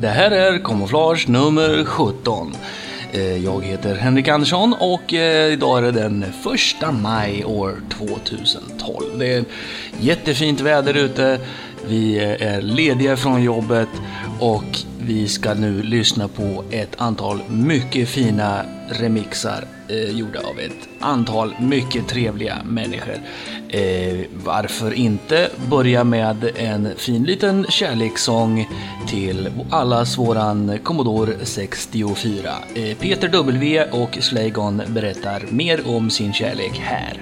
Det här är Camouflage nummer 17. Eh, jag heter Henrik Andersson och eh, idag är det den 1 maj år 2012. Det är jättefint väder ute. Vi eh, är lediga från jobbet och vi ska nu lyssna på ett antal mycket fina remixar eh, gjorda av ett antal mycket trevliga människor. Eh, varför inte börja med en fin liten kärlekssång till allas våran Commodore 64. Eh, Peter W och Slaygon berättar mer om sin kärlek här.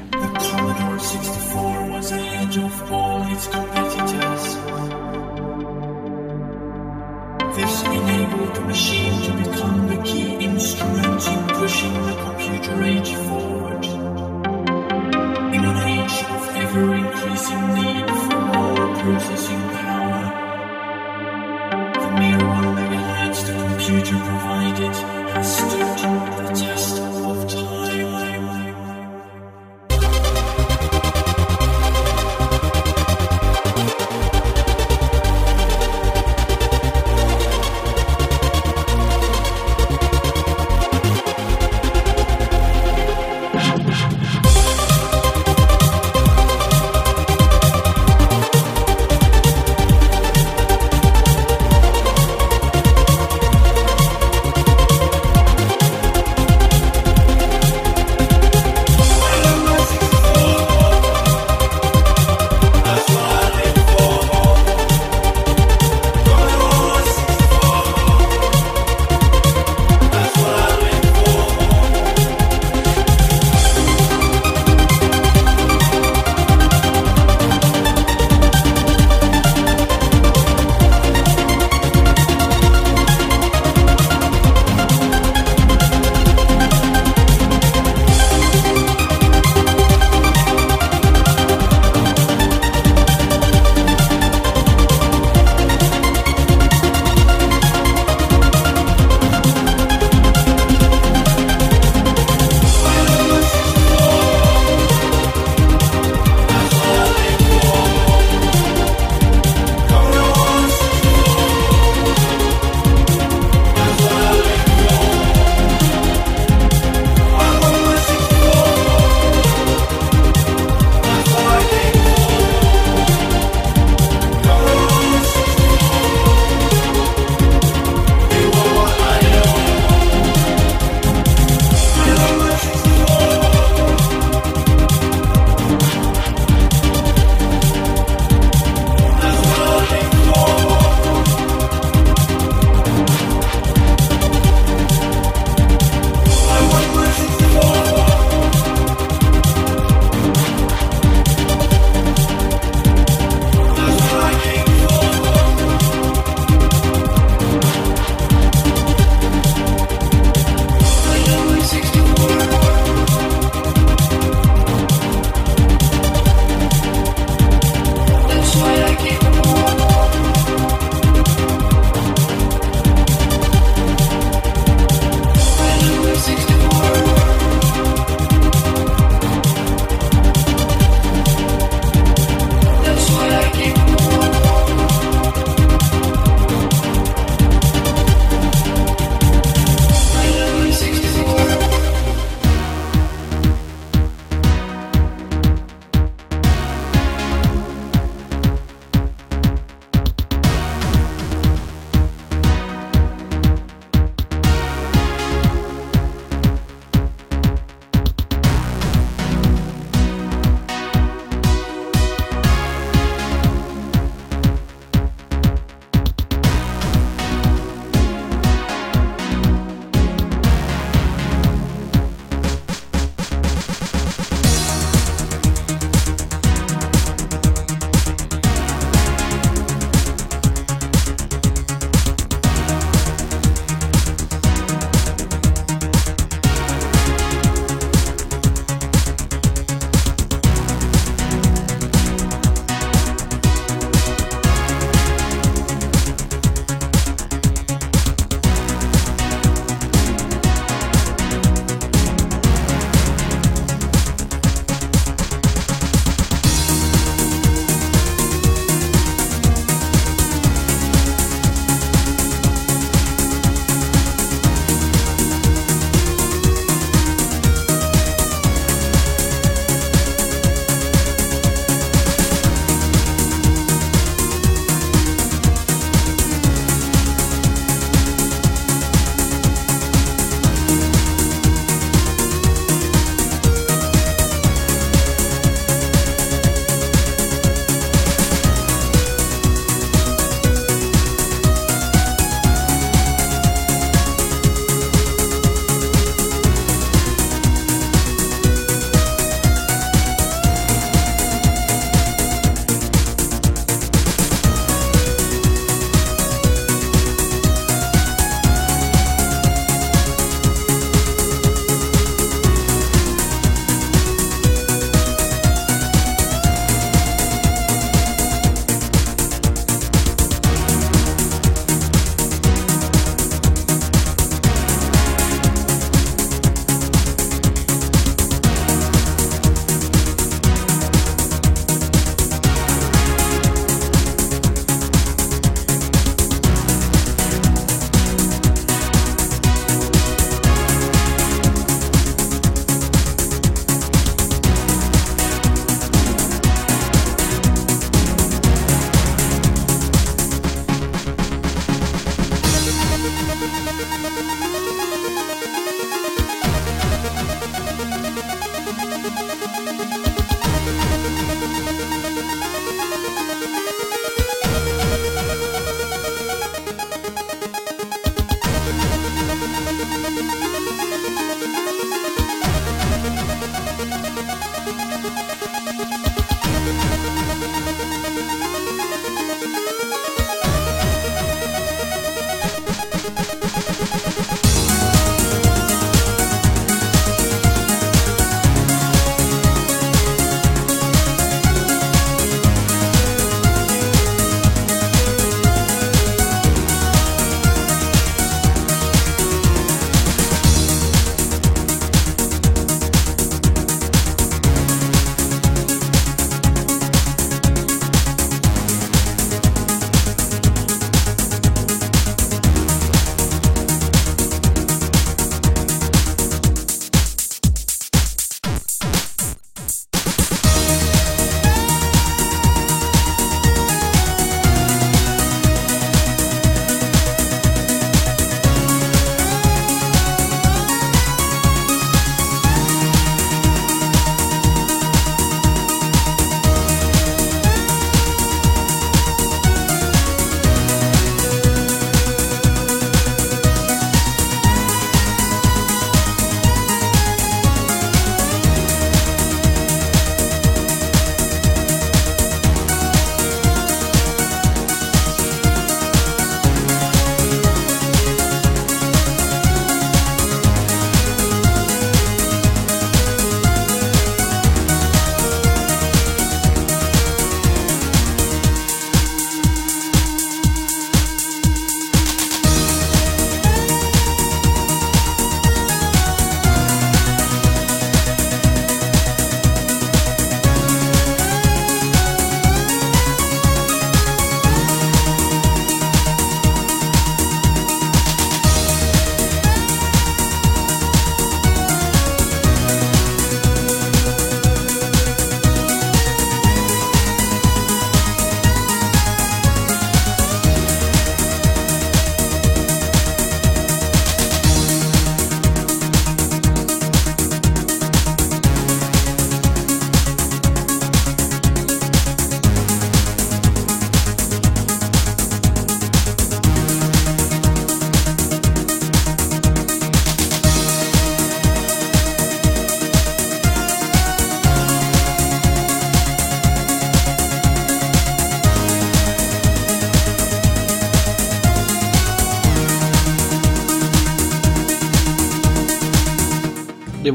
This enabled the machine to become the key instrument in pushing the computer age forward. In an age of ever increasing need for more processing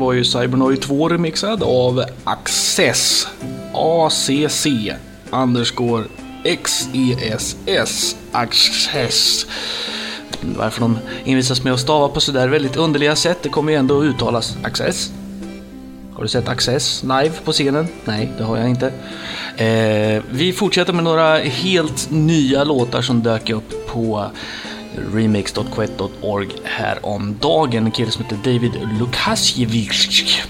var ju Cybernoid 2 remixad av Access. ACC underscore XESS. Access. Varför de envisas med att stava på sådär väldigt underliga sätt, det kommer ju ändå att uttalas Access. Har du sett Access live på scenen? Nej, det har jag inte. Eh, vi fortsätter med några helt nya låtar som dök upp på remix.quet.org häromdagen. En kille som heter David Lukasiewicz.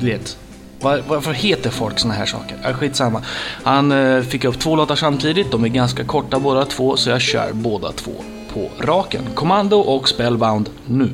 Du vet, var, varför heter folk såna här saker? Ja, skitsamma. Han eh, fick upp två låtar samtidigt, de är ganska korta båda två, så jag kör båda två på raken. Kommando och Spellbound nu.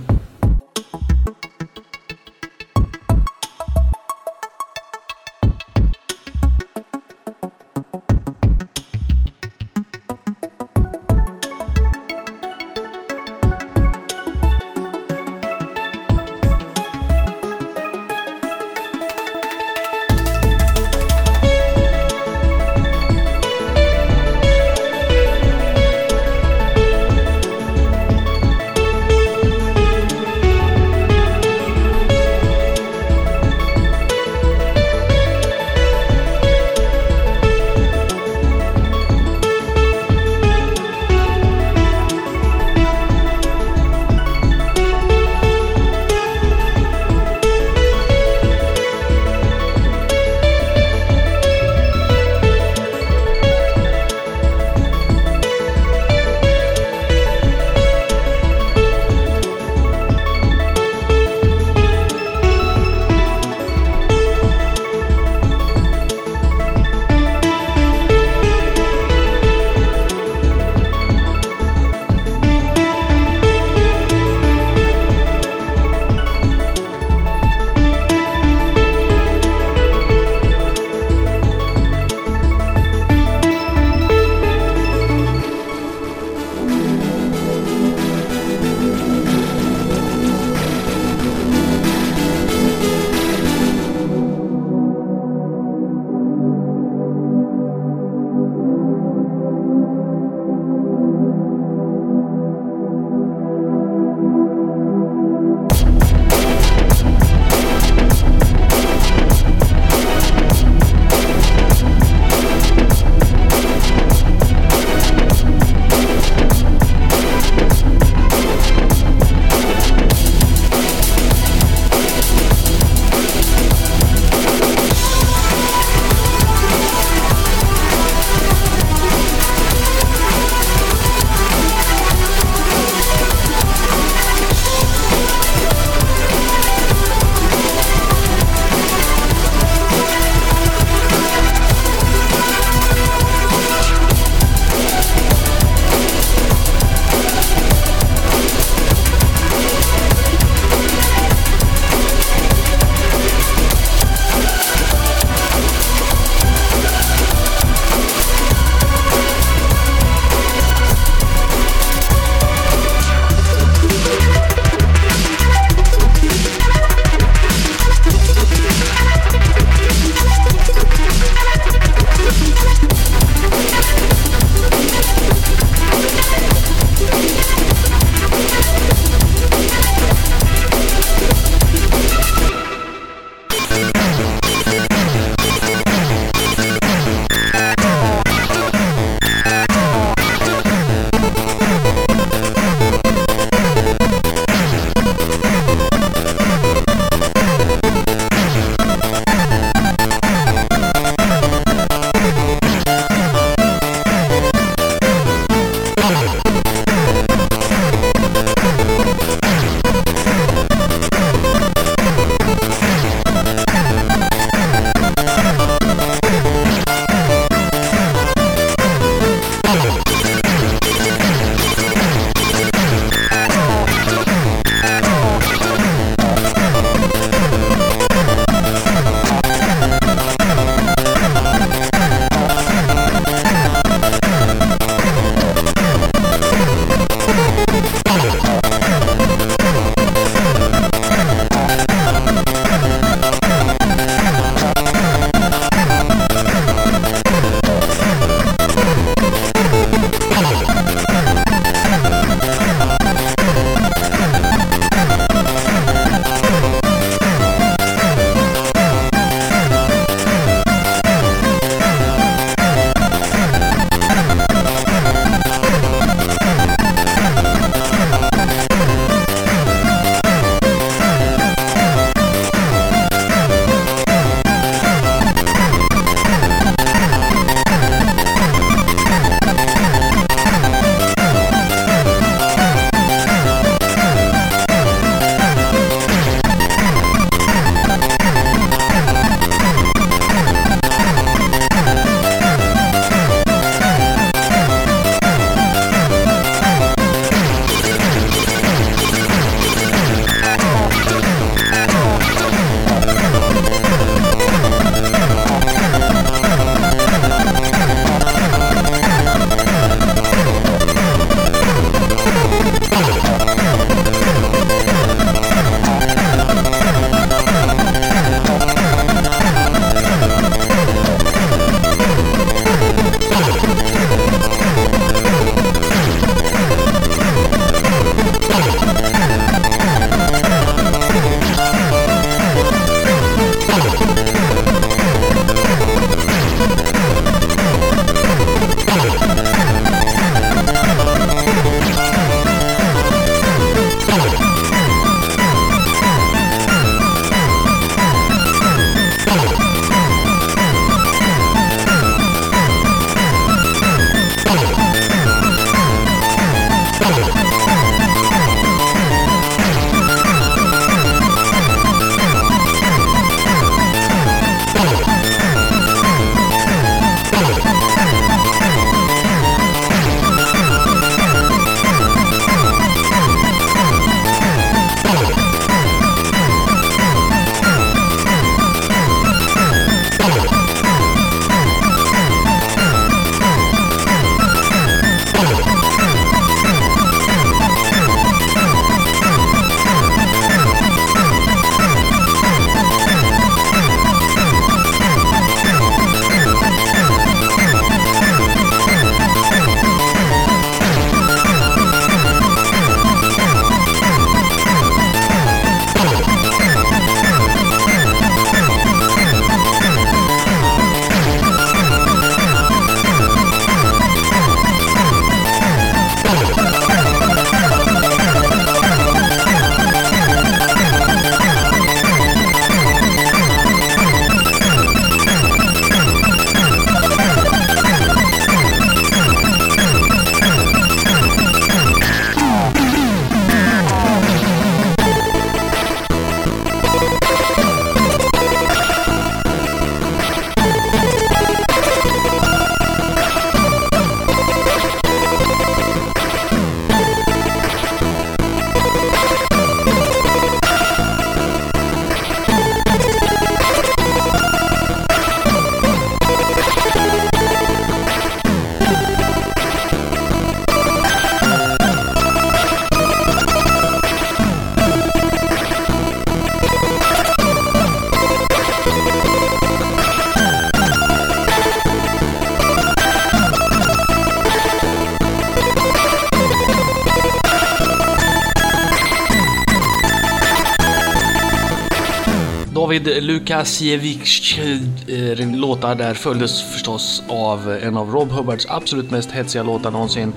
David Lukasiewicz eh, eh, låtar där följdes förstås av en av Rob Hubbards absolut mest hetsiga låtar någonsin.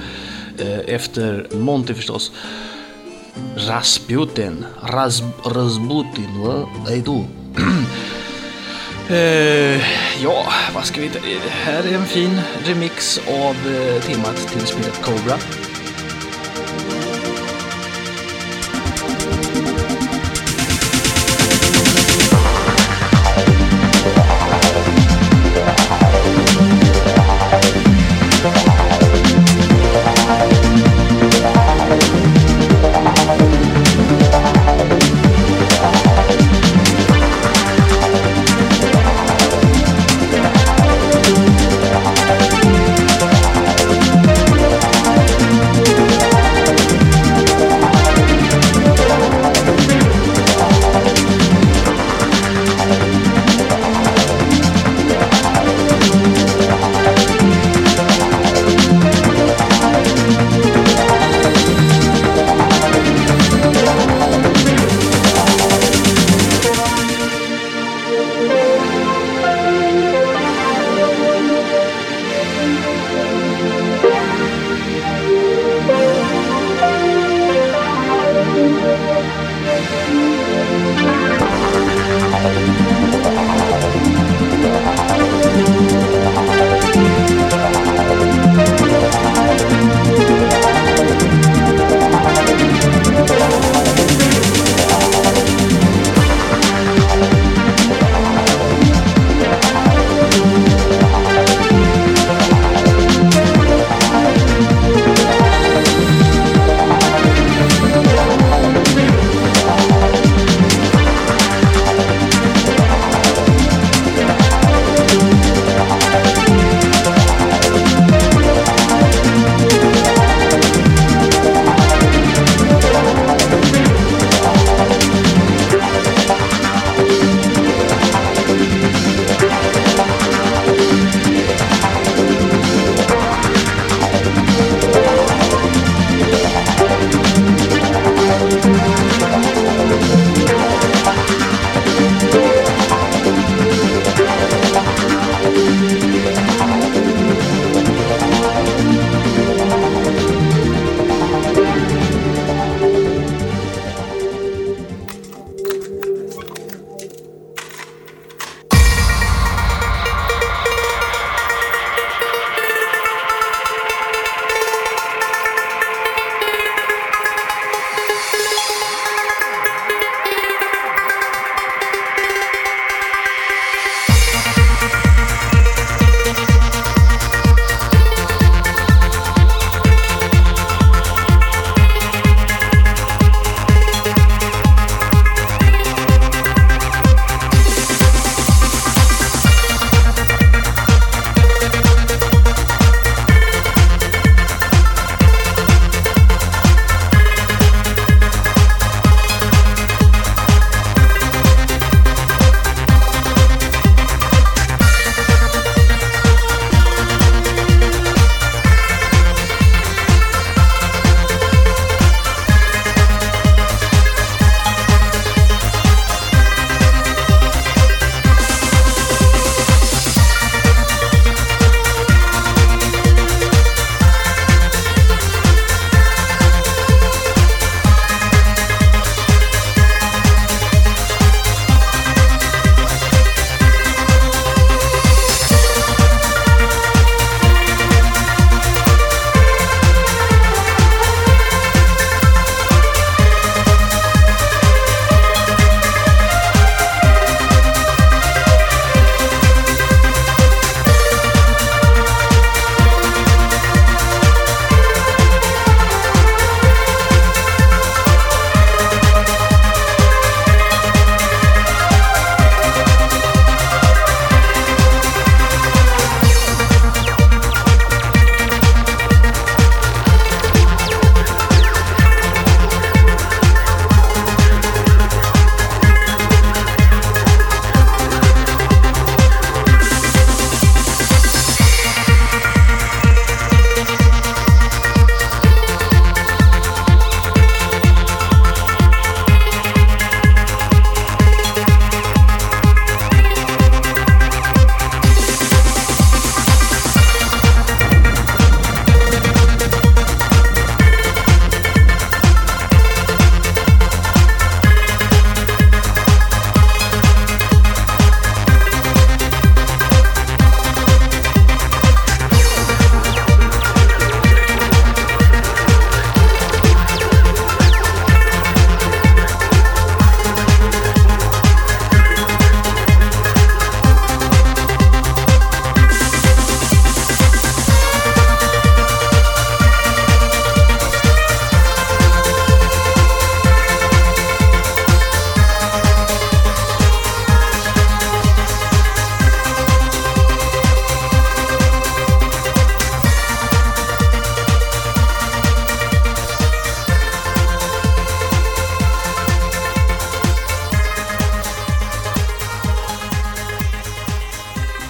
Eh, efter Monty förstås. Rasputin. Ras, Rasputin, va? Hej då. Uh, ja, vad ska vi ta? Här är en fin remix av uh, temat till spelet Cobra.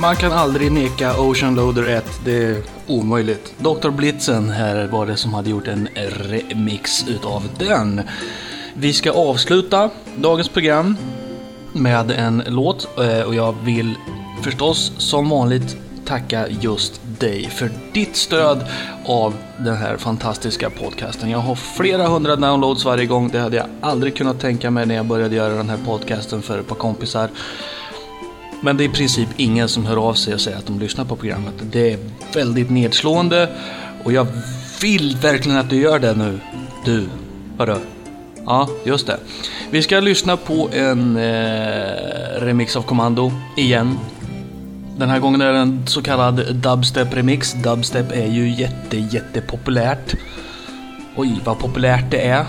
Man kan aldrig neka Ocean Loader 1, det är omöjligt. Dr. Blitzen här var det som hade gjort en remix utav den. Vi ska avsluta dagens program med en låt eh, och jag vill förstås som vanligt tacka just dig för ditt stöd av den här fantastiska podcasten. Jag har flera hundra downloads varje gång. Det hade jag aldrig kunnat tänka mig när jag började göra den här podcasten för ett par kompisar. Men det är i princip ingen som hör av sig och säger att de lyssnar på programmet. Det är väldigt nedslående och jag vill verkligen att du gör det nu. Du, hörru. Ja, just det. Vi ska lyssna på en eh, remix av Kommando igen. Den här gången är det en så kallad dubstep-remix. Dubstep är ju jätte, jättepopulärt. Oj, vad populärt det är.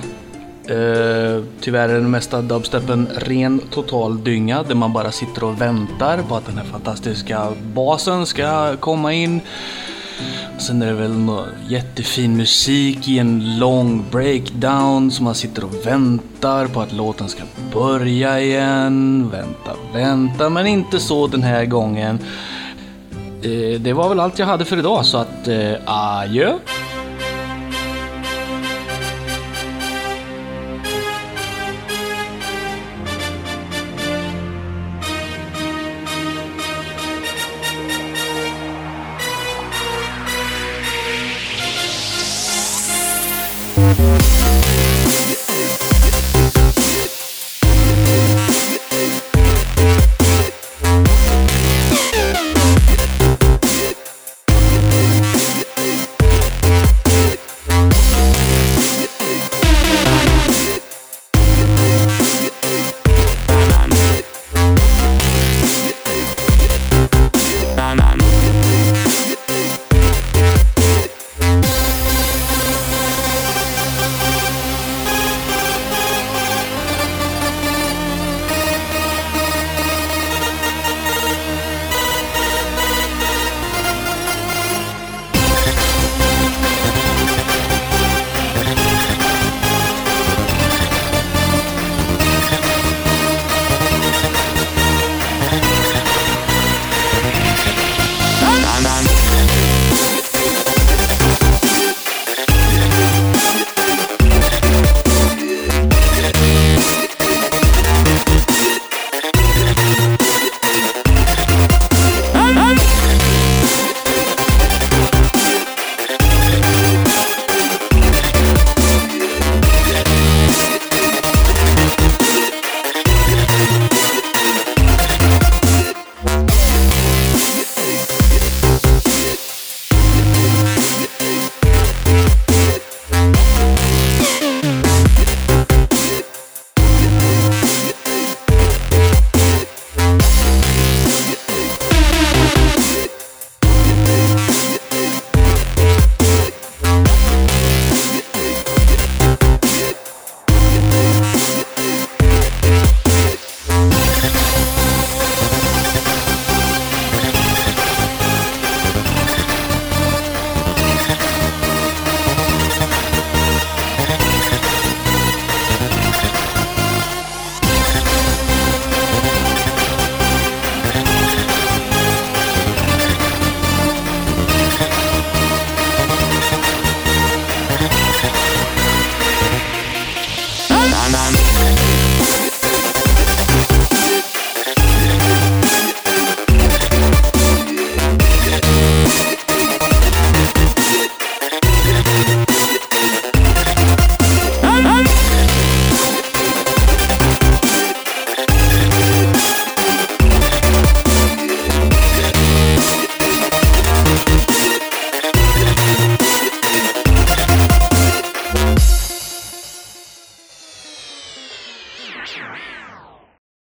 Uh, tyvärr är den mesta dubstepen ren total dynga där man bara sitter och väntar på att den här fantastiska basen ska komma in. Sen är det väl någon jättefin musik i en lång breakdown som man sitter och väntar på att låten ska börja igen. Vänta, vänta, men inte så den här gången. Uh, det var väl allt jag hade för idag så att uh, adjö.